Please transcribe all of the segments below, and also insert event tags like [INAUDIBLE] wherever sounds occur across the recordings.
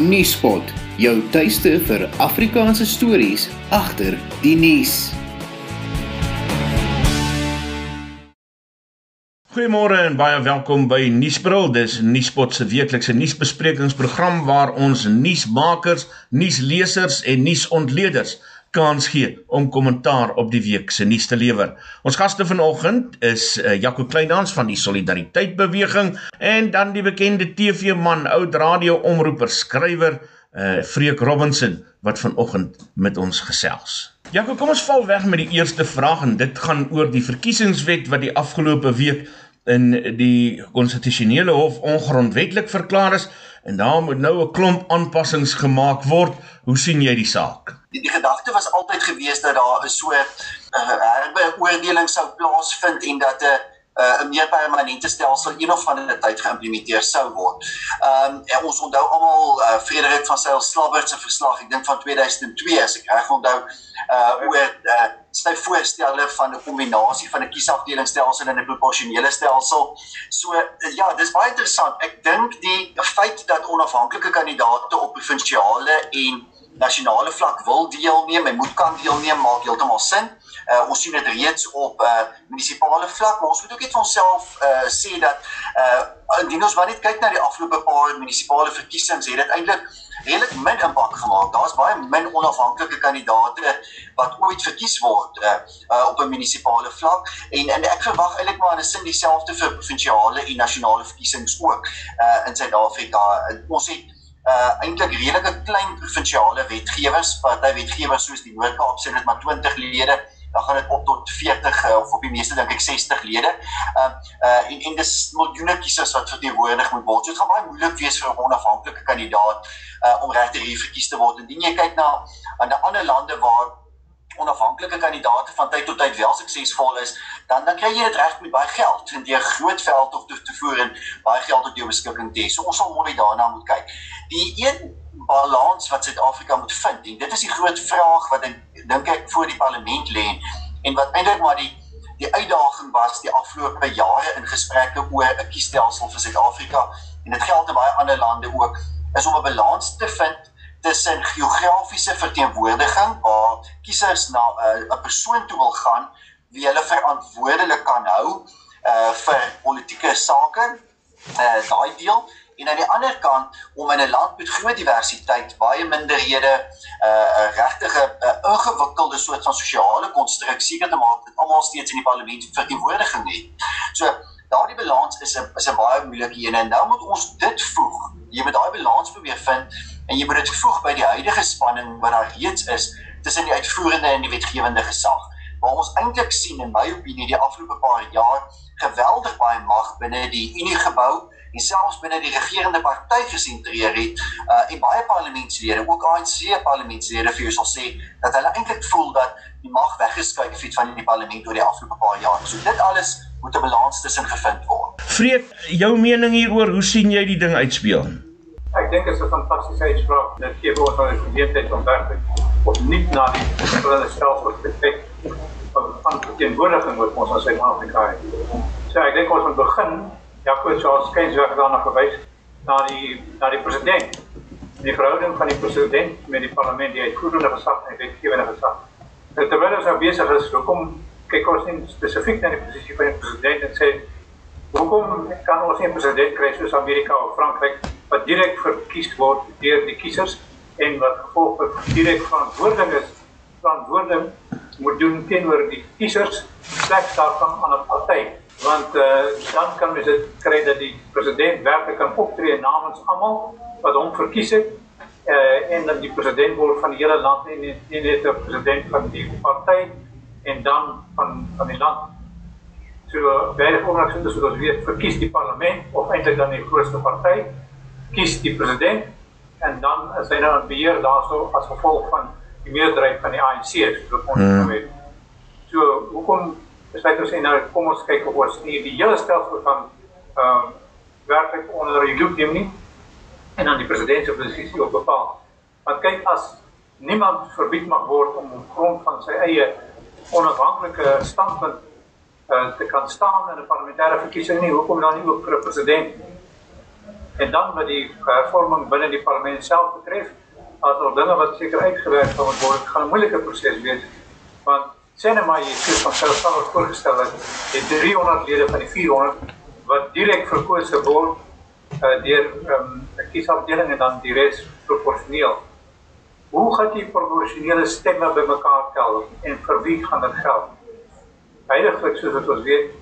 Nuuspot, jou tuiste vir Afrikaanse stories agter die nuus. Goeiemôre en baie welkom by Nuusbril. Dis Nuuspot se weeklikse nuusbesprekingsprogram waar ons nuusmakers, nuuslesers en nuusontleeders kans gee om kommentaar op die week se nuus te lewer. Ons gaste vanoggend is uh, Jaco Kleinhans van die Solidariteit Beweging en dan die bekende TV-man, oud radio-omroeper, skrywer, uh Freek Robinson wat vanoggend met ons gesels. Jaco, kom ons val weg met die eerste vraag en dit gaan oor die verkiesingswet wat die afgelope week in die konstitusionele hof ongrondwetlik verklaar is en daar moet nou 'n klomp aanpassings gemaak word. Hoe sien jy die saak? Die, die gedagte was altyd gewees dat daar 'n so 'n uh, herbeoordeling sou plaasvind en dat 'n uh, uh, 'n meer permanente stelsel een of ander tyd geïmplementeer sou word. Ehm um, ons onthou almal uh, Frederik van Sail Slabbert se verslag, ek dink van 2002 as ek reg onthou, uh oor uh, sy voorstelle van 'n kombinasie van 'n kiesafdelingsstelsel en 'n proporsionele stelsel. So uh, ja, dis baie interessant. Ek dink die feit dat onafhanklike kandidaate op provinsiale en nasionale vlak wil deelneem en moet kan deelneem maak heeltemal sin. Uh, ons sien dit reeds op uh, munisipale vlak, maar ons moet ook net vir onsself uh, sê dat uh, indien ons maar net kyk na die afgelope paar munisipale verkiesings, het dit eintlik redelik min impak gemaak. Daar's baie min onafhanklike kandidaate wat ooit verkies word uh, uh, op 'n munisipale vlak en en ek verwag eintlik maar 'n sin dieselfde vir provinsiale en nasionale verkiesings ook uh, in Suid-Afrika. Ons het uh eintlik redelike klein provinsiale wetgewers, party wetgewers soos die Noord-Kaap sê dit maar 20 lede dan gaan dit op tot 40 uh, of op die meeste dink ek 60 lede. Ehm uh, uh, en en dis miljoene kiesers wat verteenwoordig moet word. So dit gaan baie moeilik wees vir 'n onafhanklike kandidaat uh, om regtig hier verkies te word. Indien jy kyk na aan ander lande waar onafhanklike kandidaate van tyd tot tyd wel suksesvol is, dan dan kry jy dit reg met baie geld en jy groot veld of te, te voer en baie geld tot jou beskikking te hê. So ons sal mooi daarna moet kyk. Die een balans wat Suid-Afrika moet vind. En dit is die groot vraag wat ek dink ek voor die parlement lê en wat eintlik maar die die uitdaging was die afgelope jare in gesprekke oor 'n kiesstelsel vir Suid-Afrika en dit geld in baie ander lande ook is om 'n balans te vind tussen geografiese verteenwoordiging waar kiesers na eh, 'n uh, persoon toe wil gaan wie hulle verantwoordelik kan hou uh vir politieke sake. Uh daai deel en aan die ander kant om in 'n land met groot diversiteit, baie minderhede, 'n uh, regtige uh, ingewikkelde soort van sosiale konstruksie seker te maak dat almal steeds in die parlement verteenwoordiging het. So daardie balans is 'n is 'n baie moeilike een en nou moet ons dit voeg. Jy moet daai balans probeer vind en jy moet dit voeg by die huidige spanning wat daar reeds is tussen die uitvoerende en die wetgewende gesag. Waar ons eintlik sien in my opinie die afgelope paar jaar geweldig baie mag binne die Unie gebou en selfs binne die regerende party gesentreer het uh, en baie parlementslede, ook ANC parlementslede vir jou sal sê dat hulle eintlik voel dat die mag weggeskuif het van die parlement oor die afgelope paar jaar. So dit alles moet 'n balans tussen gevind word. Freek, jou mening hieroor, hoe sien jy die ding uitspeel? Ek dink dit is 'n fantastiese uitspraak. Dit gee ons nou 'n geleentheid om werklik op nie na die verskillende stelsels te kyk van van teenwoordiging wat ons in Suid-Afrika het. So ek dink ons moet begin Jaco Charles skens weg daarna verwys na die na die president. Die verhouding van die president met die parlement, die uitvoerende gesag en die wetgewende gesag. Nou, terwyl ons nou besig is, hoekom kyk ons nie spesifiek na die posisie van die president en sê hoekom kan ons nie 'n president kry soos Amerika of Frankryk wat direk verkies word deur die kiesers en wat gevolglik direk verantwoordelik is verantwoordelik moet doen teenoor die kiesers slegs daarvan aan 'n party want uh, dan kan mens dit kry dat die president werklik kan optree namens almal wat hom verkies het uh, en dan die president word van die hele land en nie, net 'n president van die party en dan van van die land. So baie organisasie soos weet verkies die parlement of eintlik dan die grootste party kies die president en dan is hy nou in beheer daarso as gevolg van die meerderheid van die ANC so ons hmm. weet. So hoekom besluit ons sê nou kom ons kyk of ons nie die hele stelsel van ehm uh, werklik onder die loop neem nie en dan die president se posisie op bepaal. Want kyk as niemand verbied mag word om op grond van sy eie onafhanklike standpunt uh, te kan staan in 'n parlementêre verkiesing nie, hoekom dan nie ook vir 'n president? En dan wat die hervorming binne die parlement self betref, as er dinge wat seker uitgewerk gaan word, gaan 'n moeilike proses wees. Want sê net maar jy sê van selfstandig voorgestel het, die 300 lede van die 400 wat direk verkose word uh, deur 'n um, kiesafdeling en dan die res proporsioneel. Hoe gaan die proporsionele stemme bymekaar tel en vir wie gaan dit geld? Heiliglik soos wat ons weet,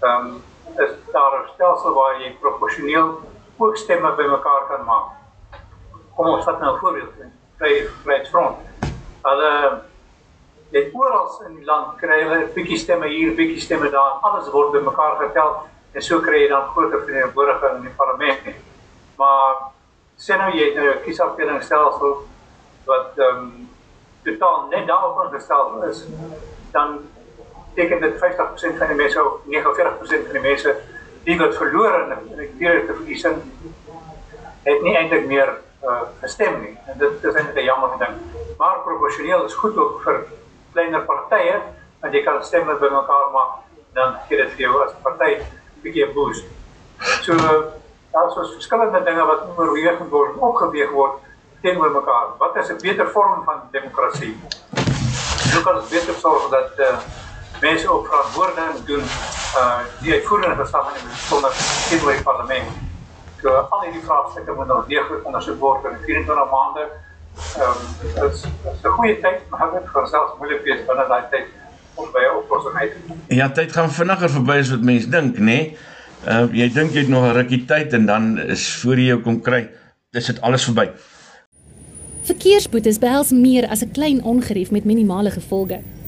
ehm um, is daar 'n stelsel waar jy proporsioneel ook stemme bymekaar kan maak. Kom ons vat nou 'n voorbeeld. Vry Vryheidsfront. Hulle het oral in die land kry hulle 'n bietjie stemme hier, bietjie stemme daar. Alles word bymekaar getel en so kry jy dan groter verteenwoordiging in die parlement. Maar sien nou jy nou 'n kiesafdelingsstelsel wat ehm um, totaal net daarop ingestel is, dan beteken dit 50% van die mense of 49% van die mense die wat verloor in die direkte verkiesing het nie eintlik meer uh, gestem nie. En dit is eintlik 'n jammer ding. Maar proporsioneel is goed ook vir kleiner partye want jy kan stemme bymekaar maak dan gee dit vir jou as party 'n bietjie boost. So daar is verskillende dinge wat oorweeg word, opgeweeg word teenoor mekaar. Wat is 'n beter vorm van demokrasie? Hoe kan ons beter sorg dat uh, mense ook verantwoording doen uh die uitvoerende gesag in die sonder die parlement. So al hierdie vraagstukke moet nou deeglik ondersoek word in 24 maande. Ehm um, dit is 'n goeie tyd, maar dit gaan selfs moeilik wees binne daai tyd om by 'n oplossing uit te kom. Ja, tyd gaan vinniger verby as wat mense dink, nê? Nee? Uh jy dink jy het nog 'n rukkie tyd en dan is voor jy jou kom kry, dis dit alles verby. Verkeersboetes behels meer as 'n klein ongerief met minimale gevolge.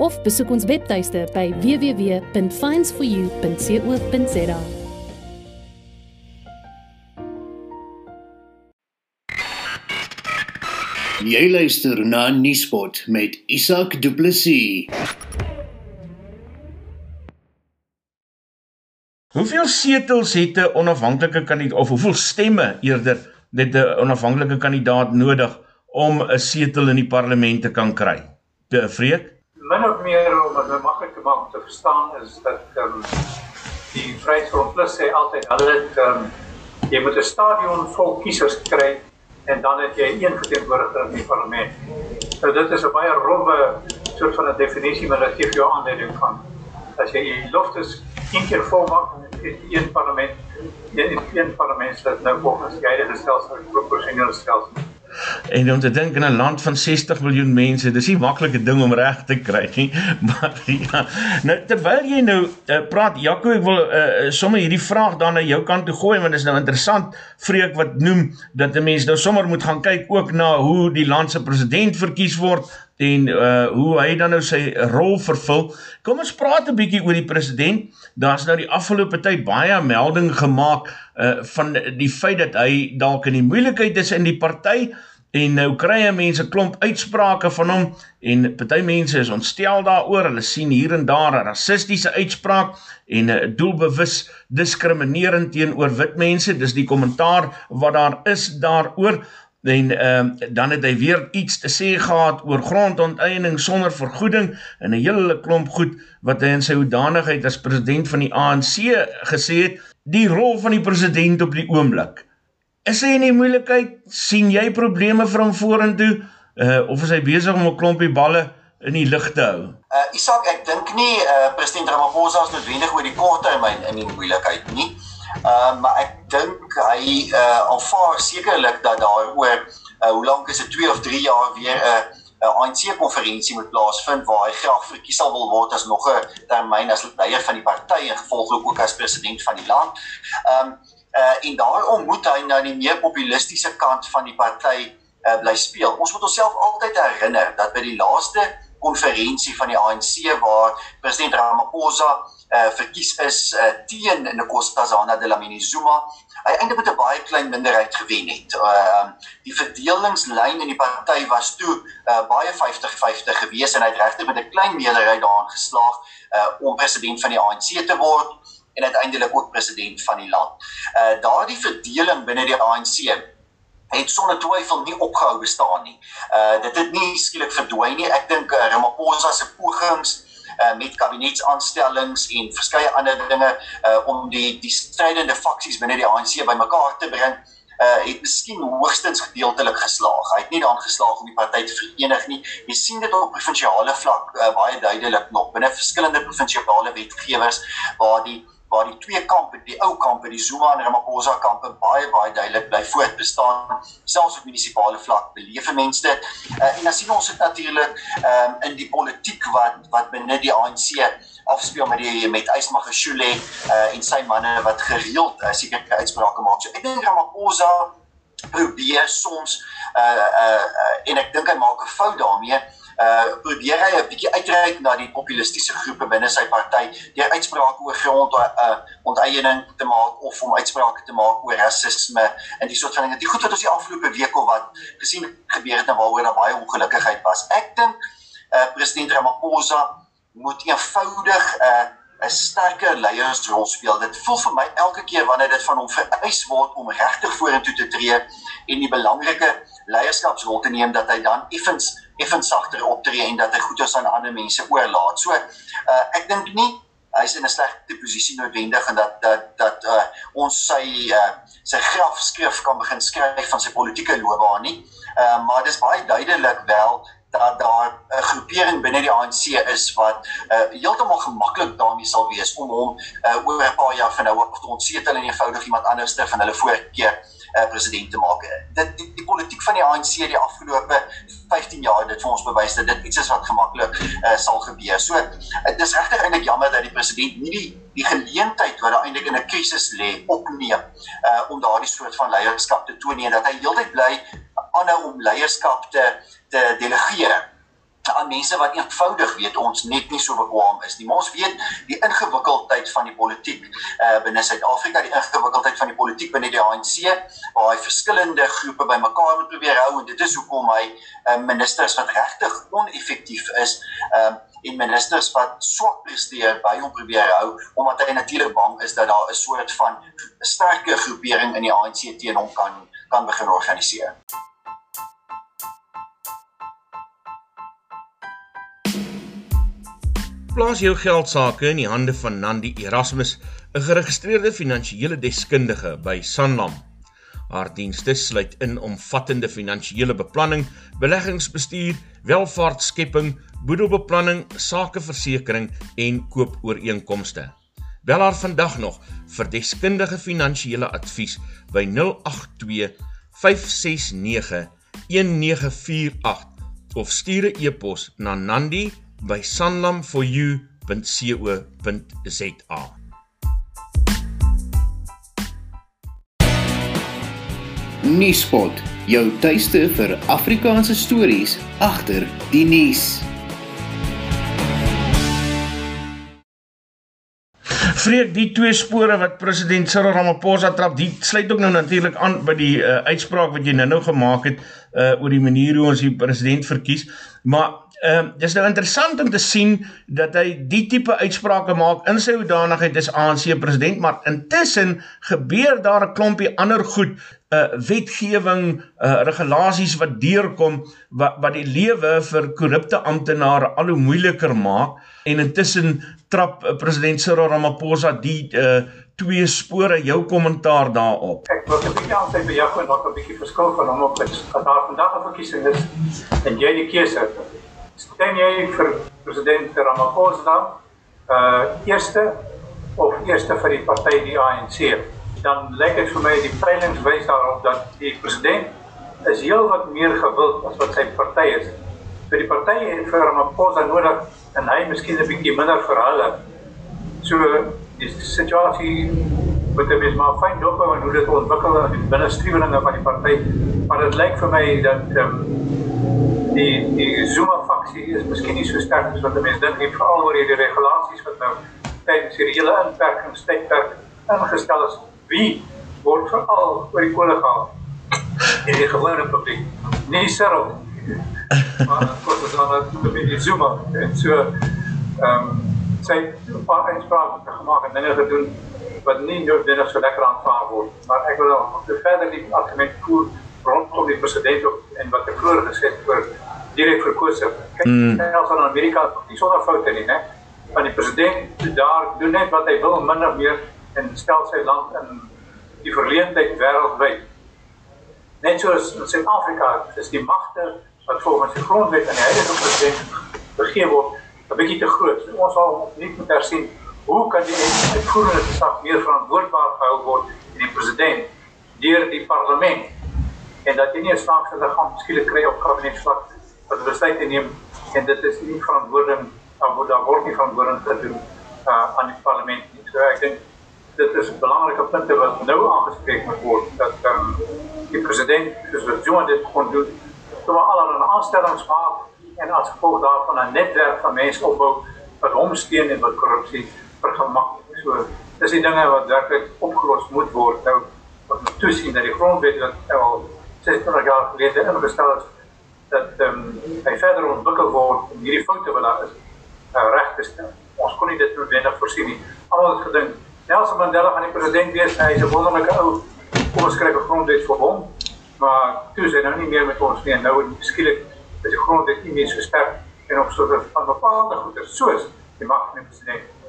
of besoek ons webtuiste by www.finds4u.co.za. Jy luister na Nuuspot met Isak Du Plessis. Hoeveel setels het 'n onafhanklike kandidaat of hoeveel stemme eerder het 'n onafhanklike kandidaat nodig om 'n setel in die parlement te kan kry? Te vreek? Min of meer om dit nou maklik te maak om te verstaan is dat ehm um, die Vryheidsfront Plus sê altyd hulle het ehm um, jy moet 'n stadion vol kiesers kry en dan het jy een verteenwoordiger in die parlement. So dit is 'n baie rowwe soort van 'n definisie maar dit gee jou aanleiding van as jy die loftes een keer vol maak in een parlement in een parlement dat nou volgens die huidige stelsel proporsioneel stelsel En om te dink in 'n land van 60 miljoen mense, dis nie maklike ding om reg te kry nie. [LAUGHS] Maar ja, nou terwyl jy nou uh, praat, Jaco, ek wil uh, sommer hierdie vraag dan na jou kant toe gooi want dit is nou interessant vreek wat noem dat 'n mens nou sommer moet gaan kyk ook na hoe die land se president verkies word en uh hoe hy dan nou sy rol vervul. Kom ons praat 'n bietjie oor die president. Daar's nou die afgelope tyd baie melding gemaak uh van die feit dat hy dalk in die moeilikheid is in die party En nou kry jy mense klomp uitsprake van hom en party mense is ontstel daaroor. Hulle sien hier en daar 'n rassistiese uitspraak en 'n doelbewus diskriminerend teenoor wit mense. Dis die kommentaar wat daar is daaroor. En ehm uh, dan het hy weer iets te sê gehad oor grondonteiening sonder vergoeding en 'n hele klomp goed wat hy in sy hoedanigheid as president van die ANC gesê het, die rol van die president op die oomblik. Is hy in die moeilikheid? sien jy probleme vir hom vorentoe? Uh of is hy besig om 'n klompie balle in die lug te hou? Uh Isak, ek dink nie uh president Ramaphosa is noodwendig oor die korttermyn in die moeilikheid nie. Uh maar ek dink hy uh alvaar sekerlik dat daar oor uh hoe lank is dit 2 of 3 jaar weer 'n uh, 'n ANC konferensie moet plaasvind waar hy graag verkies sal wil word as nog 'n termyn as leier van die party en gevolglik ook as president van die land. Ehm um, uh, en daarom moet hy nou die meer populistiese kant van die party uh, bly speel. Ons moet onsself altyd herinner dat by die laaste konferensie van die ANC waar president Ramaphosa uh, verkies is uh, teen Nkosazana Dlamini Zuma hy eintlik met 'n baie klein minderheid gewen het. Ehm uh, die verdelingslyn in die party was toe uh, baie 50-50 gewees en hy het regtig met 'n klein meerderheid daarin geslaag uh, om president van die ANC te word en uiteindelik ook president van die land. Uh daardie verdeling binne die ANC het sonder twyfel nie opgehou bestaan nie. Uh dit het nie skielik verdwyn nie. Ek dink uh, Ramaphosa se pogings uh, met kabinetsaanstellings en verskeie ander dinge uh, om die die strydende faksies binne die ANC bymekaar te bring uh het miskien hoogstens gedeeltelik geslaag. Hy het nie daarin geslaag om die party te verenig nie. Jy sien dit op provinsiale vlak uh, baie duidelik nog binne verskillende provinsiale wetgewers waar die waar die twee kampe, die ou kampe, die Zuma en Ramaphosa kampe baie baie duidelik bly voortbestaan, selfs op munisipale vlak beleef mense dit. Uh, en dan sien ons dit natuurlik um, in die politiek wat wat binne die ANC afspeel met die met Ysmagashule uh, en sy manne wat gereeld uh, sekere uitsprake maak. So ek dink Ramaphosa probeer soms uh uh, uh en ek dink hy maak 'n fout daarmee uh probeer hy 'n bietjie uitreik na die populistiese groepe binne sy party deur uitsprake oor grond uh onteiening te maak of om uitsprake te maak oor rasisme en die soort van dinge. Die goed wat ons die afgelope week of wat gesien gebeur het en waaroor daar baie ongelukkigheid was. Ek dink uh president Ramaphosa moet eenvoudig uh 'n sterker leiersrol speel. Dit voel vir my elke keer wanneer dit van hom vereis word om regtig vorentoe te tree en die belangrike leierskapsrol te neem dat hy dan effens effens sagter optree en dat hy goeders aan ander mense oorlaat. So uh, ek dink nie hy's in 'n slegte posisie noodwendig en dat dat dat uh, ons sy uh, sy grafskrif kan begin skryf van sy politieke loopbaan nie. Uh, maar dit is baie duidelik wel dat daar 'n groepering binne die ANC is wat uh, heeltemal gemaklik daarmee sal wees om hom uh, oor 'n paar jaar van nou af te ontsetel en eenvoudig iemand anders te van hulle voorkeur uh, president te maak. Dit die, die politiek van die ANC die afgelope 15 jaar dit vir ons bewys dat dit iets is wat gemaklik uh, sal gebeur. So dit is regtig eintlik jammer dat die president nie die die geleentheid wat daar eintlik in 'n krisis lê opneem uh, om daardie soort van leierskap te toon en dat hy heeltyd bly aanhou om leierskap te te delegeer aan mense wat eenvoudig weet ons net nie so bekwam is nie. Maar ons weet die ingewikkeldheid van die politiek uh binne Suid-Afrika, die ingewikkeldheid van die politiek binne die ANC waar hy verskillende groepe bymekaar moet probeer hou en dit is hoekom hy uh, ministers wat regtig oneffektief is, um uh, en ministers wat swak presteer by hom probeer hou omdat hy natuurlik bang is dat daar 'n soort van sterker groepering in die ANC teen hom kan kan begin organiseer. Plaas jou geld sake in die hande van Nandi Erasmus, 'n geregistreerde finansiële deskundige by Sanlam. Haar dienste sluit in omvattende finansiële beplanning, beleggingsbestuur, welvaartskepping, boedelbeplanning, sakeversekering en koopooreenkomste. Bel haar vandag nog vir deskundige finansiële advies by 082 569 1948 of stuur 'n e-pos na nandi@ by sanlamforyou.co.za. Nuuspot, jou tuiste vir Afrikaanse stories agter die nuus. Vreek die twee spore wat president Cyril Ramaphosa trap, die sluit ook nou natuurlik aan by die uh, uitspraak wat jy nou-nou gemaak het uh oor die manier hoe ons die president verkies. Maar Ehm uh, dis nou interessant om te sien dat hy die tipe uitsprake maak in sy hoedanigheid as ANC president, maar intussen gebeur daar 'n klompie ander goed, uh wetgewing, uh regulasies wat deurkom wat wat die lewe vir korrupte amptenare al hoe moeiliker maak en intussen trap uh, president Cyril Ramaphosa die uh twee spore jou kommentaar daarop. Ek wil 'n bietjie aansluit by jou en dalk 'n bietjie verskil van hom op wat daar vandag 'n verkiesing is en jy die keuse Stem jy vir president Ramaphosa uh eerste of eerste vir die party die ANC? Dan lyk dit vir my die peilings wys daarop dat die president is heel wat meer gewild as wat sy party is. Vir die party het vir Ramaphosa nodig en hy miskien 'n bietjie minder vir hulle. So die situasie moet dit maar fyn dop hou en hoe dit ontwikkel in binne strewelinge van die party. Maar dit lyk vir my dat um, die die Zuma faksie is miskien nie so sterk as wat mense dink nie veral oor hierdie regulasies wat nou tydens hierdie hele inperkingstydperk ingestel is. Wie word veral oor die kolle gehaal? In die gewone publiek. Nie Cyril. maar kort as dan met die Zuma en so ehm um, sy paar uitsprake gemaak en dinge gedoen wat nie noodwendig so lekker aanvaar word. Maar ek wil nog verder die argument voer rondom die president en wat ek vroeër gesê het oor direk verkose. Kyk, mm. selfs in Amerika is nie sonder foute nie, né? Want die president daar doen net wat hy wil min of meer en stel sy land in die verleentheid wêreldwyd. Net soos in Suid-Afrika, is die magte wat volgens die grondwet aan die huidige president gegee word, 'n bietjie te groot. So ons sal nie moet hersien hoe kan die uitvoerende gesag meer verantwoordbaar gehou word in die president deur die parlement en dat jy nie 'n snaakse liggaam skielik kry op kabinetsvlak wat besluite neem en dit is nie verantwoording of daar word nie verantwoording gedoen uh, aan die parlement nie. So ek dink dit is belangrike punte wat nou aangespreek moet word dat um, die president soos wat Johan dit kon doen, so maar allerlei aanstellings maak en as gevolg daarvan 'n netwerk van mense opbou wat hom steun en wat korrupsie vergemaklik. So dis die dinge wat werklik opgelos moet word nou wat toesien dat die grondwet wat al 60 jaar gelede ingestel is dat um, hy verder ontwikkel word om hierdie foute wat daar is uh, reg te stel. Ons kon nie dit noodwendig voorsien nie. Almal het gedink Nelson Mandela gaan die president wees. Hy is 'n wonderlike ou. Kom ons skryf 'n grondwet vir hom. Maar toe is hy nou nie meer met ons nie. Nou skielik is die grondwet nie meer so sterk en op so 'n bepaalde goeie soos die mag van die president.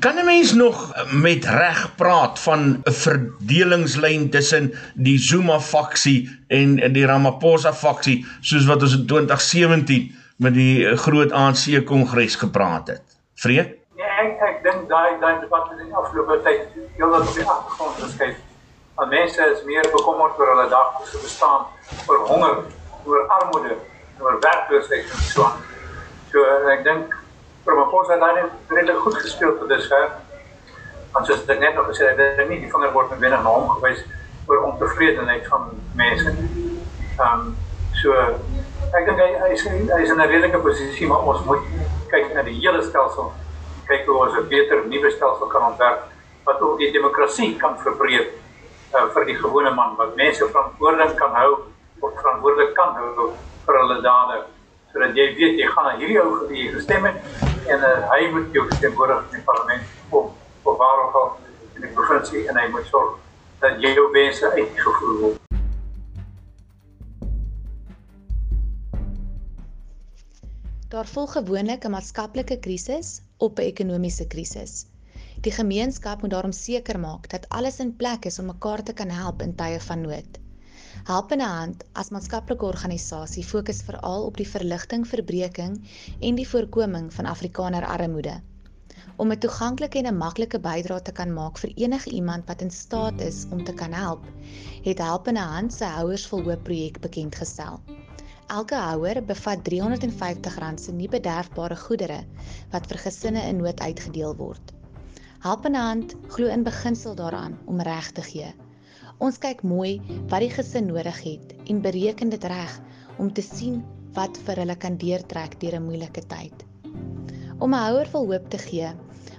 Kan 'n mens nog met reg praat van 'n verdelingslyn tussen die Zuma faksie en die Ramaphosa faksie soos wat ons in 2017 met die groot ANC kongres gepraat het? Vreek? Nee, ek ek dink daai daai debat in die afgelope tyd heelwat op die agtergrond geskuif. Want mense is meer bekommerd oor hulle daglikse bestaan, oor honger, oor armoede, oor werkloosheid en so aan. So ek dink Ramaphosa het daar redelijk goed gespeeld tot dusver. Want zoals ik net nog gezegd heb, niet die vinger wordt met binnen naar hom geweest voor ontevredenheid van mensen. Um, so, ik denk hij, hij, is, hij is in een redelijke positie, maar ons moet kijken naar de hele stelsel. Kijken hoe we een beter nieuwe stelsel kan ontwerpen. Wat ook die democratie kan verbreden uh, voor die gewone man. Wat mensen verantwoordelijk kan houden, of verantwoordelijk kan houden voor alle daden. Zodat jij weet, je gaat naar hierdie ou die gestem het en uh, hy moet jou verteenwoordig in die parlement of of waar ook al in die provinsie en hy moet sorg dat jou wense uitgevoer word. Daar volg gewoonlik 'n maatskaplike krisis op 'n ekonomiese krisis. Die gemeenskap moet daarom seker maak dat alles in plek is om mekaar te kan help in tye van nood. Helpende Hand as maatskaplike organisasie fokus veral op die verligting, verbreeking en die voorkoming van Afrikaner armoede. Om 'n toeganklike en 'n maklike bydrae te kan maak vir enige iemand wat in staat is om te kan help, het Helpende Hand se Houers vol Hoop projek bekend gestel. Elke houer bevat R350 se nie bederfbare goedere wat vir gesinne in nood uitgedeel word. Helpende Hand glo in beginsel daaraan om reg te gee. Ons kyk mooi wat die gesin nodig het en bereken dit reg om te sien wat vir hulle kan deurtrek deur 'n moeilike tyd. Om 'n houer vol hoop te gee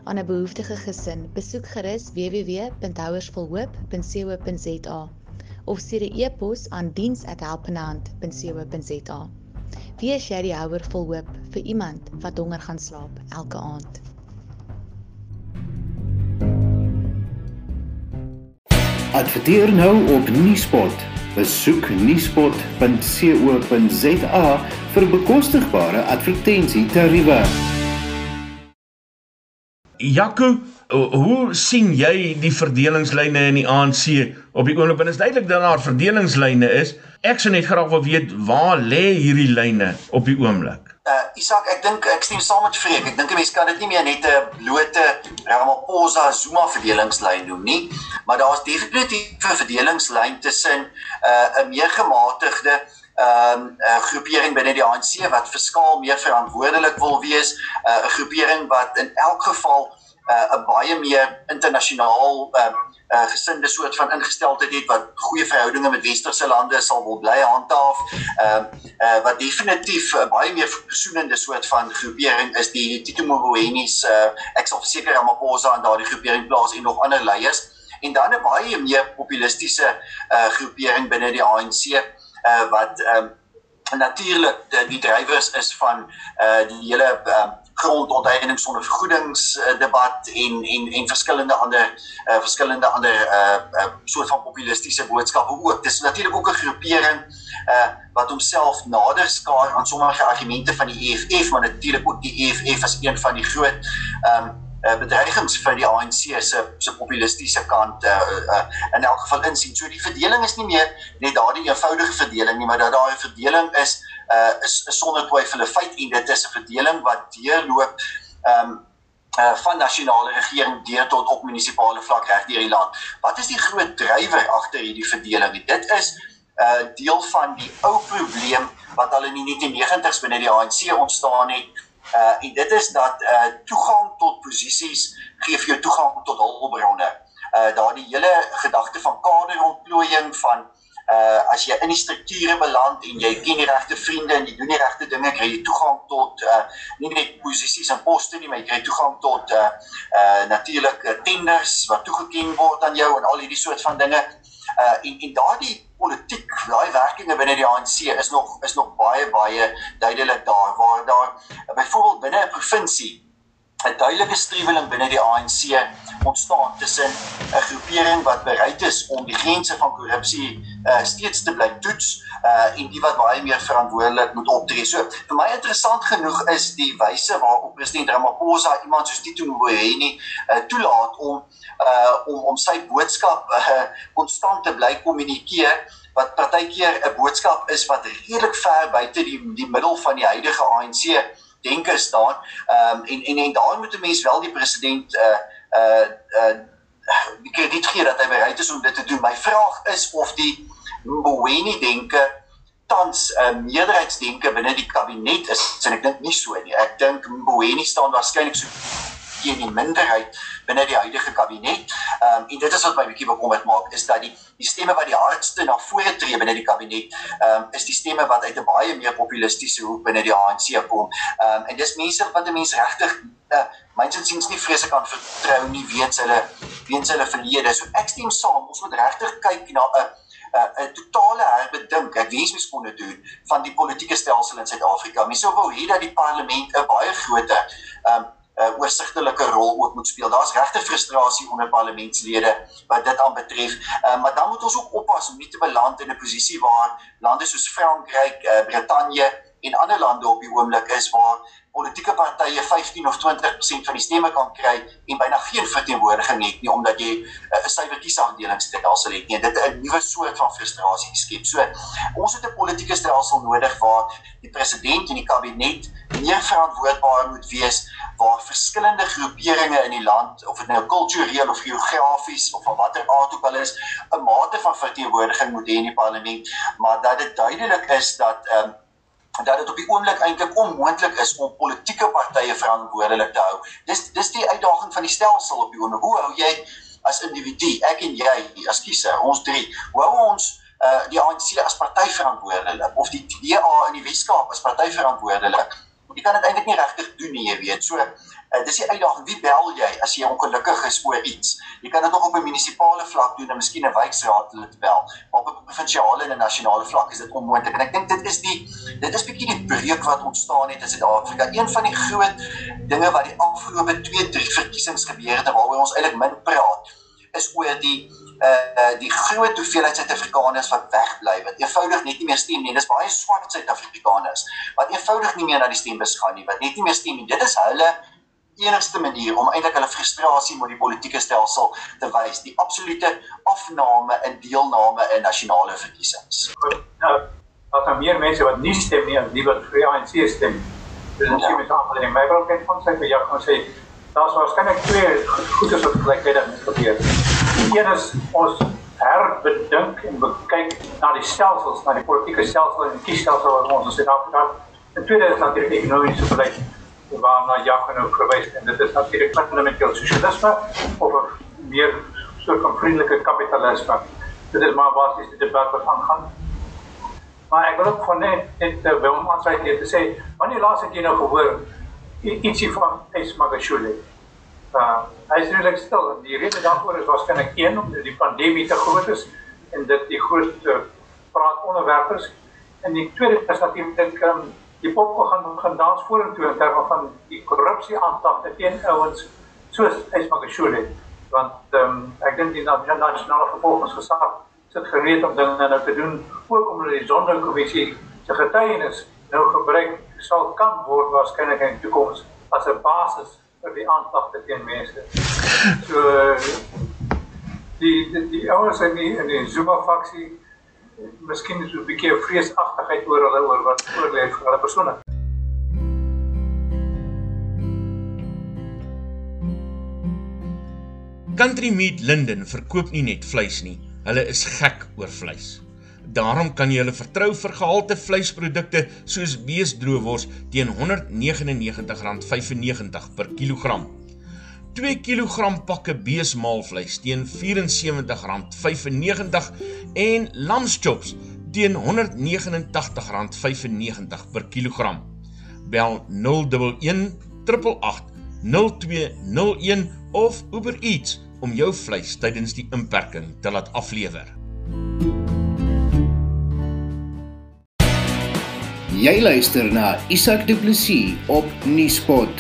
aan 'n behoeftige gesin, besoek gerus www.houersvolhoop.co.za of stuur 'n e-pos aan diens@helpenhand.co.za. Wie is jy die houer vol hoop vir iemand wat honger gaan slaap elke aand? Adverteer nou op Nuuspot. Besoek nuuspot.co.za vir bekostigbare advertensietariewe. Jaco, hoe sien jy die verdelingslyne in die ANC op die oomblik? En is duidelik dat daar verdelingslyne is. Ek sou net graag wil weet waar lê hierdie lyne op die oomblik? uh Isak, ek dink ek stem saam met Freek. Ek dink 'n mens kan dit nie meer net 'n blote Ramaphosa Zuma verdelingslyn noem nie, maar daar's definitief 'n verdelingslyn tussen uh 'n meer gematigde ehm um, uh, groepering binne die ANC wat verskaal meer verantwoordelik wil wees, 'n uh, groepering wat in elk geval uh, 'n baie meer internasionaal uh, uh, gesinde soort van ingesteldheid het wat goeie verhoudinge met westerse lande sal wil bly handhaaf. Ehm uh, uh, wat definitief 'n uh, baie meer versoenende soort van groepering is die Tito Mbowenis uh, ek sal verseker Ramaphosa en daardie groepering plaas en nog ander leiers en dan 'n baie meer populistiese uh, groepering binne die ANC uh, wat um, natuurlik die, die drywers is van uh, die hele uh, grondonteeneming sonder vergoedings uh, debat en en en verskillende ander uh, verskillende ander uh, uh, soort van populistiese boodskappe ook. Dis natuurlik ook 'n groepering uh, wat homself nader skaar aan sommige argumente van die EFF, maar natuurlik ook die EFF as een van die groot um, uh, bedreigings vir die ANC se se populistiese kant uh, uh, in elk geval insien. So die verdeling is nie meer net daardie eenvoudige verdeling nie, maar dat daar 'n verdeling is uh, is, is sonder twyfel 'n feit en dit is 'n verdeling wat deurloop um, uh, van nasionale regering deur tot op munisipale vlak reg deur die land. Wat is die groot drywer agter hierdie verdeling? Dit is 'n uh, deel van die ou probleem wat al in die 1990s binne die ANC ontstaan het Uh en dit is dat uh toegang tot posisies gee vir jou toegang tot hulpbronne. Uh daardie hele gedagte van kaderontplooiing van uh as jy in die strukture beland en jy ken die regte vriende en jy doen die regte dinge, kry jy toegang tot uh nie net posisies en poste nie, maar jy kry toegang tot uh uh natuurlik tenders wat toegeken word aan jou en al hierdie soort van dinge. Uh en en daardie politiek, daai werkinge binne die ANC is nog is nog baie baie duidelik daar waar daar byvoorbeeld binne 'n provinsie 'n duidelike streweling binne die ANC ontstaan tussen 'n groepering wat bereid is om die grense van korrupsie uh, steeds te bly toets uh, en die wat baie meer verantwoordelik moet optree. So vir my interessant genoeg is die wyse waarop president Ramaphosa iemand soos Tito Mboweni uh, toelaat om uh, om om sy boodskap konstant uh, te bly kommunikeer wat partykeer 'n boodskap is wat redelik ver buite die die middel van die huidige ANC denke staan. Ehm um, en en en daar moet 'n mens wel die president uh uh uh die krediet gee dat hy bereid is om dit te doen. My vraag is of die Mboweni denke tans 'n uh, meerderheidsdenke binne die kabinet is. En ek dink nie so nie. Ek dink Mboweni staan waarskynlik so teen die minderheid binne die huidige kabinet. Ehm um, en dit is wat my bietjie bekommerd maak is dat die die stemme wat die hardste na vore tree binne die kabinet ehm um, is die stemme wat uit 'n baie meer populistiese hoek binne die ANC kom. Ehm um, en dis mense wat 'n mens regtig uh, myns insiens nie vreeslik kan vertrou nie weens hulle weens hulle verlede. So ek stem saam, ons moet regtig kyk na 'n 'n totale herbedink. Ek wens mens kon dit doen van die politieke stelsel in Suid-Afrika. Mens sou wou hê dat die parlement 'n baie groter ehm um, uh, oorsigtelike rol ook moet speel. Daar's regte frustrasie onder parlementslede wat dit aanbetref. Uh, maar dan moet ons ook oppas om nie te beland in 'n posisie waar lande soos Frankryk, uh, Brittanje en ander lande op die oomblik is waar politieke partye 15 of 20% van die stemme kan kry en byna geen verteenwoordiging het nie omdat jy 'n uh, suiwer kiesafdelingsstelsel het nie. Dit 'n nuwe soort van frustrasie skep. So ons het 'n politieke stelsel nodig waar die president en die kabinet meer verantwoordbaar moet wees waar verskillende groeperinge in die land of dit nou kultureel of geografies of van watter aard ook al is 'n mate van verteenwoordiging moet hê in die parlement maar dat dit duidelik is dat ehm um, dat dit op die oomblik eintlik onmoontlik is om politieke partye verantwoordelik te hou. Dis dis die uitdaging van die stelsel op die oomblik. Hoe hou jy as individu, ek en jy as kiezer, ons drie, hoe hou ons uh, die ANC as party verantwoordelik of die DA in die Weskaap as party verantwoordelik? Jy kan dit eintlik nie regtig doen nie, jy weet. So Uh, dis die uitdaging. Wie bel jy as jy ongelukkig is oor iets? Jy kan dit nog op 'n munisipale vlak doen en miskien 'n wijkraad hulle te bel. Maar op 'n provinsiale en 'n nasionale vlak is dit onmoontlik. En ek dink dit is die dit is bietjie die breuk wat ontstaan het in Suid-Afrika. Een van die groot dinge wat die afgelope 2, 3 verkiesings gebeur het waaroor ons eintlik min praat, is oor die uh die groot hoeveelheid Suid-Afrikaners wat wegbly wat eenvoudig net nie meer stem nie. Dis baie swart Suid-Afrikaners wat eenvoudig nie meer na die stembus gaan nie, wat net nie meer stem nie. Dit is hulle enigste manier om eintlik hulle frustrasie met die politieke stelsel te wys, die absolute afname in deelname in nasionale verkiesings. Nou, daar is meer mense wat nie stem nie en die wat vir ANC stem. Dis net ja. met ander in my wil kan sê vir jou kan sê daar's waarskynlik twee goedes wat gelyktydig moet gebeur. Een is ons herbedink en kyk na die stelsels, na die politieke stelsel en die kiesstelsel wat ons in Suid-Afrika het. En tweede is natuurlik ekonomiese beleid waarna jag nou verwys en dit is natuurlik fundamenteel sosialisme of 'n meer soort van vriendelike kapitalisme. Dit is maar basies die debat wat aangaan. Maar ek wil ook van net net uh, wil aansluit hier te sê, wanneer laas het jy nou gehoor ietsie van S Magashule? Uh, hy is redelik stil en die rede daarvoor is waarskynlik een omdat die pandemie te groot is en dit die groot uh, praat onderwerp is. En die tweede is natuurlik um, die pop gaan gaan dans vorentoe in terme van die korrupsie aantak teen ouens soos S Magashule want um, ek dink die nasionale vervolgingsgesag sit gereed om dinge nou te doen ook omdat die sonderkommissie se getuienis nou gebruik sal kan word waarskynlik in die toekoms as 'n basis vir die aanklagte teen mense. So die die, ouens in die in die Zuma faksie miskien so 'n bietjie vreesagtigheid oor hulle oor wat oor lê vir hulle persone. Country Meat Linden verkoop nie net vleis nie, hulle is gek oor vleis. Daarom kan jy hulle vertrou vir gehalte vleisprodukte soos beesdroewors teen R199.95 per kilogram. 2 kg pakke beesmaalvleis teen R74.95 en lamschops teen R189.95 per kilogram. Bel 011 888 0201 of Uber Eats om jou vleis tydens die inperking te laat aflewer. Jy luister na Isak Du Plessis op Nieuwspot.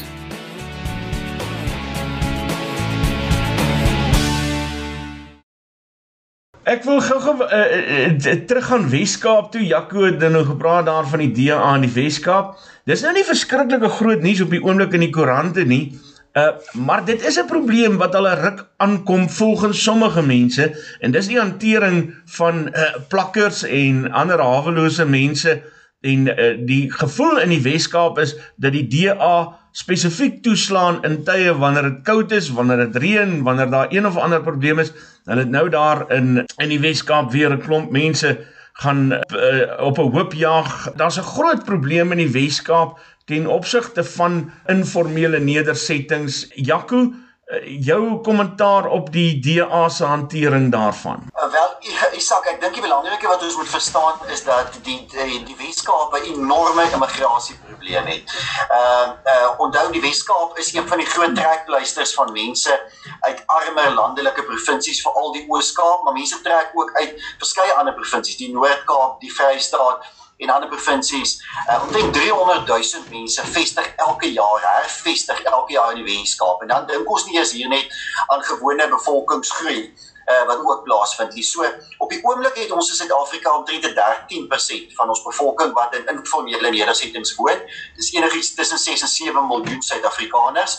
Ek wil gou-gou uh, uh, terug gaan Weskaap toe. Jaco het nou gepraat daar van die DA in die Weskaap. Dis nou nie verskriklike groot nuus op die oomblik in die koerante nie. Uh maar dit is 'n probleem wat al 'n ruk aankom volgens sommige mense en dis die hantering van uh plakkers en ander hawelose mense en uh, die gevoel in die Weskaap is dat die DA spesifiek toeslaan in tye wanneer dit koud is, wanneer dit reën, wanneer daar een of ander probleem is. Hulle het nou daar in in die Weskaap weer 'n klomp mense gaan uh, op 'n hoopjag. Daar's 'n groot probleem in die Weskaap ten opsigte van informele nedersettings. Jaco, eh, jou kommentaar op die DA se hantering daarvan. Wel, Isak, ek dink die belangrike wat ons moet verstaan is dat die die, die Weskaap 'n enorme immigrasieprobleem het. Ehm uh, uh, onthou die Weskaap is een van die groot trekpleisters van mense uit armer landelike provinsies, veral die Oos-Kaap, maar mense trek ook uit verskeie ander provinsies, die Noord-Kaap, die Vrystaat en ander provinsies. Uh, omtrent 300 000 mense vestig elke jaar, hervestig elke jaar in die Weskaap. En dan dink ons nie eens hier net aan gewone bevolkingsgroei uh, wat ook plaasvind nie. So op die oomblik het ons in Suid-Afrika omtrent 13% van ons bevolking wat in informele nedersettings woon. Dis enigiets tussen 6 en 7 miljoen Suid-Afrikaners.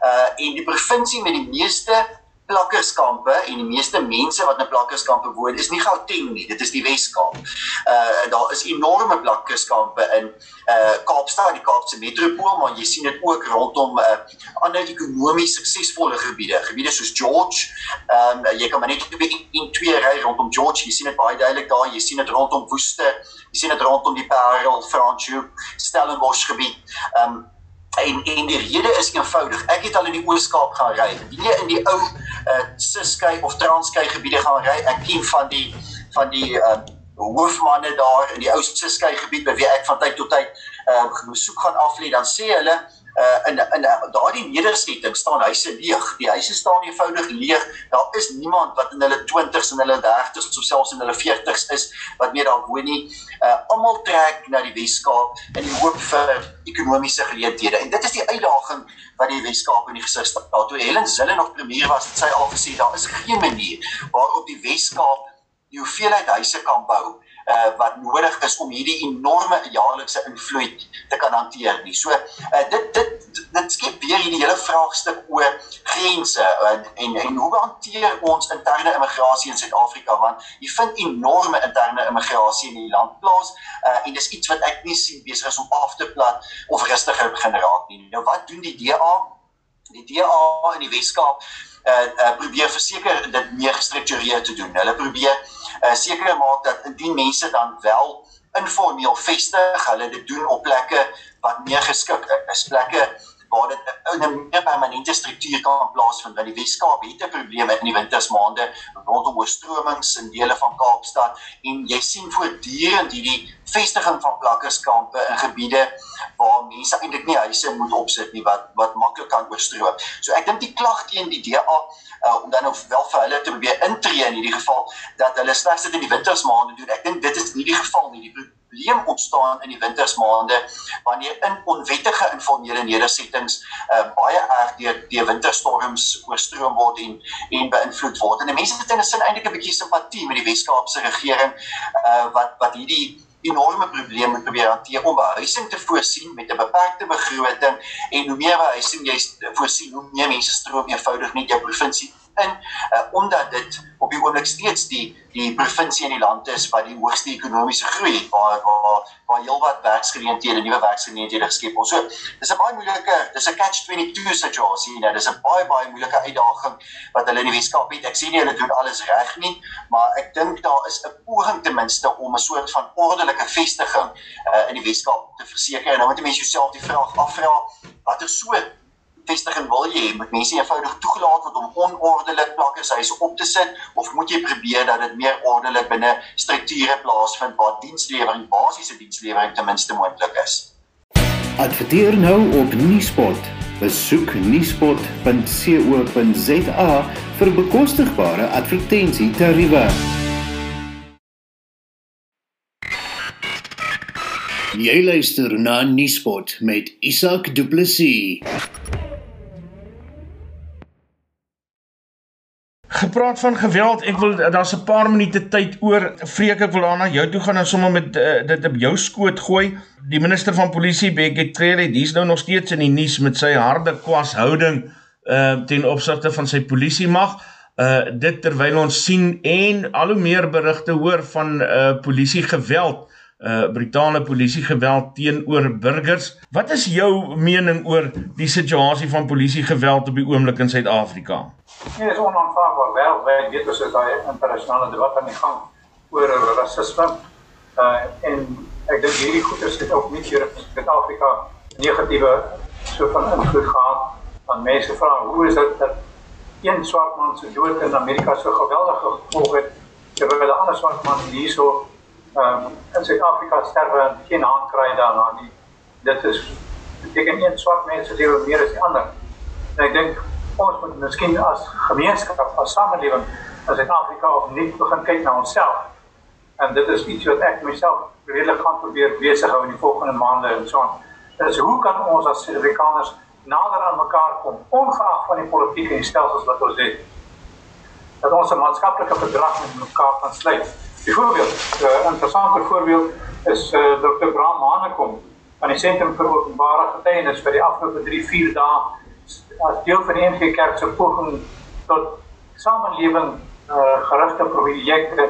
Uh en die provinsie met die meeste plakkerskampe en die meeste mense wat in plakkerskampe woon is nie Gauteng nie, dit is die Wes-Kaap. Uh daar is enorme plakkerskampe in uh Kaapstad, die Kaapse metropool, maar jy sien dit ook rondom uh ander ekonomies suksesvolle gebiede, gebiede soos George. Ehm um, jy kan maar net in twee ry rondom George, jy sien dit baie duidelik daar, jy sien dit rondom Woeste, jy sien dit rondom die Parel, Franschhoek, Stellenbosch gebied. Ehm um, En en die rede is eenvoudig. Ek het al in die Oos-Kaap gaan ry. Nie in die ou uh Siskei of Transkei gebiede gaan ry. Ek ken van die van die uh hoofmanne daar in die ou Siskei gebied by wie ek van tyd tot tyd uh besoek gaan aflê. Dan sê hulle uh in in daardie nedersetting staan huise leeg. Die huise staan eenvoudig leeg. Daar is niemand wat in hulle 20s en hulle 30s of selfs in hulle 40s is wat meer daar woon nie. Uh almal trek na die Weskaap in die hoop vir ekonomiese geleenthede. En dit is die uitdaging wat die Weskaap in die gesig staan. Toe Helen Zille nog premier was, het sy al gesê daar is geen manier waarop die Weskaap die hoeveelheid huise kan bou uh, wat nodig is om hierdie enorme jaarlikse invloed te kan hanteer nie. So uh, dit dit dit skep weer hierdie hele vraagstuk oor grense en en, en hoe hanteer ons interne immigrasie in Suid-Afrika want jy vind enorme interne immigrasie in die land plaas uh, en dis iets wat ek nie sien besig is om af te plat of rustiger begin raak nie. Nou wat doen die DA? Die DA in die Weskaap uh, uh, probeer verseker dit meer gestruktureerd te doen. Hulle probeer uh, seker maak dat indien mense dan wel informeel vestig. Hulle dit doen op plekke wat meer geskik is, plekke waar dit 'n meer permanente struktuur kan plaasvind. Want die Weskaap het 'n probleem in die wintersmaande rondom oorstromings in dele van Kaapstad en jy sien voortdurend hierdie vestiging van plakkerskampe in gebiede waar mense eintlik nie huise moet opsit nie wat wat maklik kan oorstroom. So ek dink die klag teen die DA uh, om dan nou wel vir hulle te probeer intree in hierdie geval dat hulle slegs dit in die wintersmaande doen. Ek dink dit is nie die geval nie. Die probleem ontstaan in die wintersmaande wanneer in onwettige informele nedersettings uh, baie erg deur die winterstorms oorstroom word en en beïnvloed word. En mense het in 'n sin eintlik 'n bietjie simpatie met die Weskaapse regering uh, wat wat hierdie enorme probleem moet probeer hanteer om behuising te voorsien met 'n beperkte begroting en hoe meer behuising jy voorsien, hoe meer mense stroom eenvoudig net jou provinsie in uh, omdat dit op die oomblik steeds die die provinsie in die land is wat die hoogste ekonomiese groei het waar waar waar heelwat werksgeleenthede, nuwe werksgeleenthede geskep word. So, dis 'n baie moeilike, dis 'n catch 22 situasie, nou. Dis 'n baie baie moeilike uitdaging wat hulle in die Weskaap het. Ek sien nie hulle doen alles reg nie, maar ek dink daar is 'n poging ten minste om 'n soort van ordelike vestiging uh, in die Weskaap te verseker. En nou moet jy mense jouself die vraag afvra, watter soort vestiging wil jy? Moet mense eenvoudig toegelaat word om onordelik plakkershuise op te sit of moet jy probeer dat dit meer ordelik binne strukture plaasvind waar dienslewering, basiese dienslewering ten minste moontlik is? Adverteer nou op Nuuspot. Besoek nuuspot.co.za vir bekostigbare advertensietariewe. Jy luister na Nuuspot met Isak Du Plessis. Gepraat van geweld, ek wil daar's 'n paar minute tyd oor. Vreek ek wil daarna jou toe gaan en sommer met uh, dit op jou skoot gooi. Die minister van polisie, Bekkie dis nou nog steeds in die nuus met sy harde kwashouding uh ten opsigte van sy polisie mag. Uh dit terwyl ons sien en al hoe meer berigte hoor van uh polisie geweld uh brutale polisie geweld teenoor burgers. Wat is jou mening oor die situasie van polisie geweld op die oomblik in Suid-Afrika? Nee, dit is onaanvaarbaar. Wel, wij weet dus dat er internationale debat aan die gang oor racisme. Uh en ek dink hierdie goeters het ook nie hier in Suid-Afrika negatiewe so van invloed gehad aan mense vra hoe is dit dat een swart man se dood in Amerika so geweldige gevolge het terwyl 'n ander swart man hierso um, in Suid-Afrika sterwe en geen hand kry daarna nie. Dit is beteken nie swart mense lewe meer as die ander. En ek dink ons moet miskien as gemeenskap, as samelewing in Suid-Afrika opnuut begin kyk na onsself. En dit is iets wat ek myself redelik gaan probeer besig hou in die volgende maande en so aan. Dis hoe kan ons as Suid-Afrikaners nader aan mekaar kom ongeag van die politieke stelsels wat ons het. Dat ons 'n maatskaplike verdrag met mekaar kan sluit Byvoorbeeld, 'n uh, interessante voorbeeld is uh, eh, Dr. Bram Hanekom van die Sentrum vir Openbare Getuienis vir die afgelope 3-4 dae as deel van die NG Kerk se poging tot samelewing uh, gerigte projekte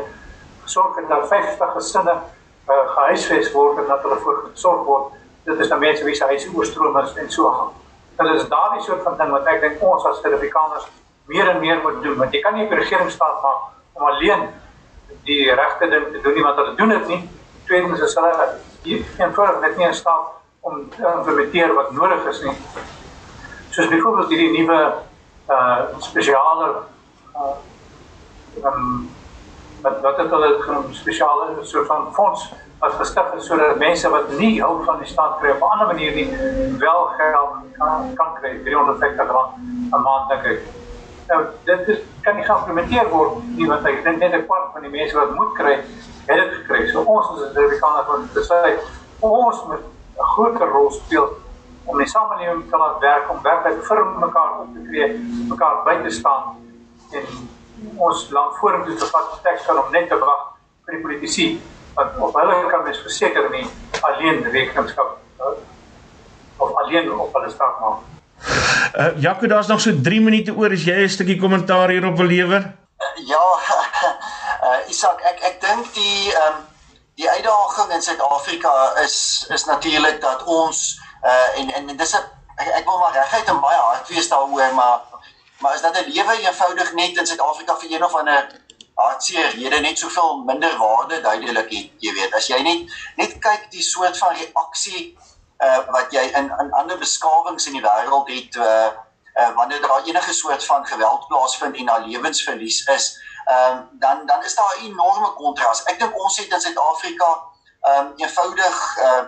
sorg dat 50 gesinne uh, gehuisves word en dat hulle voorgesorg word. Dit is nou mense wie se huise oorstroom is en so aan. Dit is daardie soort van ding wat ek dink ons as Suid-Afrikaners meer en meer moet doen want jy kan nie 'n regering staat maak om alleen die regte ding te doen nie want hulle doen dit nie. Tweedens is hulle eenvoudig net nie in staat om te implementeer wat nodig is nie. Soos byvoorbeeld hierdie nuwe uh spesiale uh um, wat wat het hulle genoem spesiale soort van fonds wat gestig is sodat mense wat nie hulp van die staat kry op 'n ander manier nie wel geld kan kan kry 350 rand 'n maand dink ek. Nou dit is, kan nie geïmplementeer word nie want ek dink net 'n kwart van die mense wat moet kry, het dit gekry. So ons as Suid-Afrikaners moet besluit ons moet 'n groter rol speel om die samelewing te laat werk om werklik vir mekaar op te tree, mekaar by te staan en ons land vorentoe te vat teks kan om net te wag vir die politici wat of hulle kan mens verseker nie alleen rekenskap of alleen op hulle staat maak. Uh Jaco, daar's nog so 3 minute oor as jy 'n stukkie kommentaar hierop wil lewer. Uh, ja, uh [LAUGHS] Isak, ek ek dink die ehm um, die uitdaging in Suid-Afrika is is natuurlik dat ons uh en en dis 'n ek, ek wil maar regtig en baie hard wees daaroor, maar maar is dat 'n lewe eenvoudig net in Suid-Afrika vir een of ander hartseer rede net soveel minder waarde duidelik jy weet. As jy net net kyk die soort van reaksie uh wat jy in in ander beskawings in die wêreld het uh, uh wanneer daar enige soort van geweld plaasvind en daar lewensverlies is, ehm um, dan dan is daar 'n enorme kontras. Ek dink ons het in Suid-Afrika ehm um, eenvoudig uh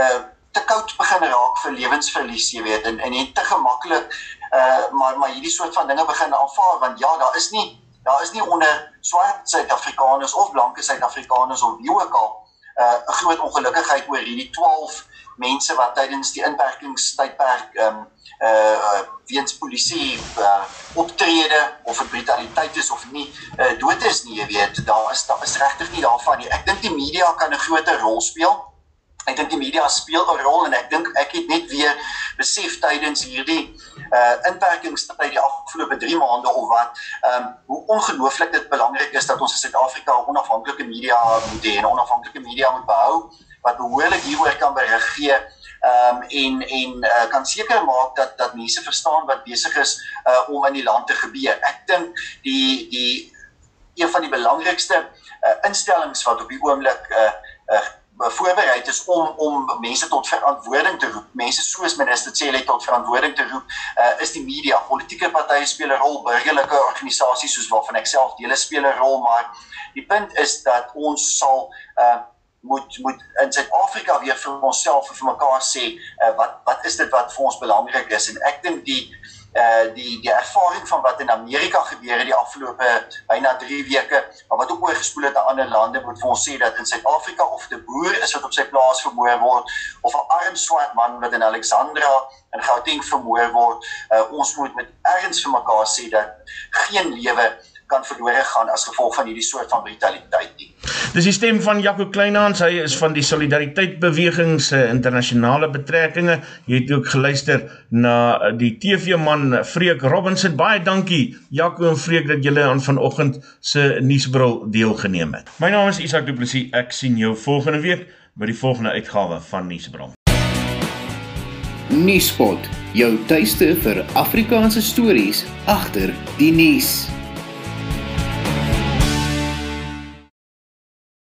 uh te koud begin raak vir lewensverlies, jy weet, en en net te gemaklik uh maar maar hierdie soort van dinge begin aanvaar want ja, daar is nie daar is nie onder swart Suid-Afrikaners of blanke Suid-Afrikaners of wie ook al 'n uh, groot ongelukkigheid oor hierdie 12 mense wat tydens die inperkingstydperk ehm um, uh weens polisie uh optrede of brutaliteit is of nie uh, dood is nie jy weet daar is daar is regtig nie daarvan nie. Ek dink die media kan 'n groot rol speel. Ek dink die media speel 'n rol en ek dink ek het net weer besef tydens hierdie uh inperkingstyd die afgelope 3 maande of wat um, hoe ongelooflik dit belangrik is dat ons in Suid-Afrika 'n onafhanklike media moet hê en onafhanklike media moet behou wat behoorlik hieroor kan gee ehm um, en en uh, kan seker maak dat dat mense verstaan wat besig is uh, om in die land te gebeur. Ek dink die die een van die belangrikste uh, instellings wat op die oomblik uh, uh, voorberei is om om mense tot verantwoording te roep. Mense soos minister Cele tot verantwoording te roep, uh, is die media. Politieke partye speel 'n rol, burgerlike organisasies soos waarvan ek self deel speel 'n rol, maar die punt is dat ons sal uh, moet moet in Suid-Afrika weer vir onsself en vir mekaar sê uh, wat wat is dit wat vir ons belangrik is? En ek dink die uh die die ervaring van wat in Amerika gebeur het die afgelope byna 3 weke maar wat ook oorgespoel het na ander lande moet vir ons sê dat in Suid-Afrika of 'n boer is wat op sy plaas vermoor word of 'n arm swart man wat in Alexandra in Gauteng vermoor word uh, ons moet met erns vir mekaar sê dat geen lewe kan verlore gaan as gevolg van hierdie soort van brutaliteit nie. Dis die stem van Jaco Kleinhans, hy is van die Solidariteit Beweging se internasionale betrekkinge. Jy het ook geluister na die TV-man Freek Robinson. Baie dankie Jaco en Freek dat julle aan vanoggend se nuusbril deelgeneem het. My naam is Isak Du Plessis. Ek sien jou volgende week by die volgende uitgawe van Nuusbril. Nuuspot, jou tuiste vir Afrikaanse stories agter die nuus.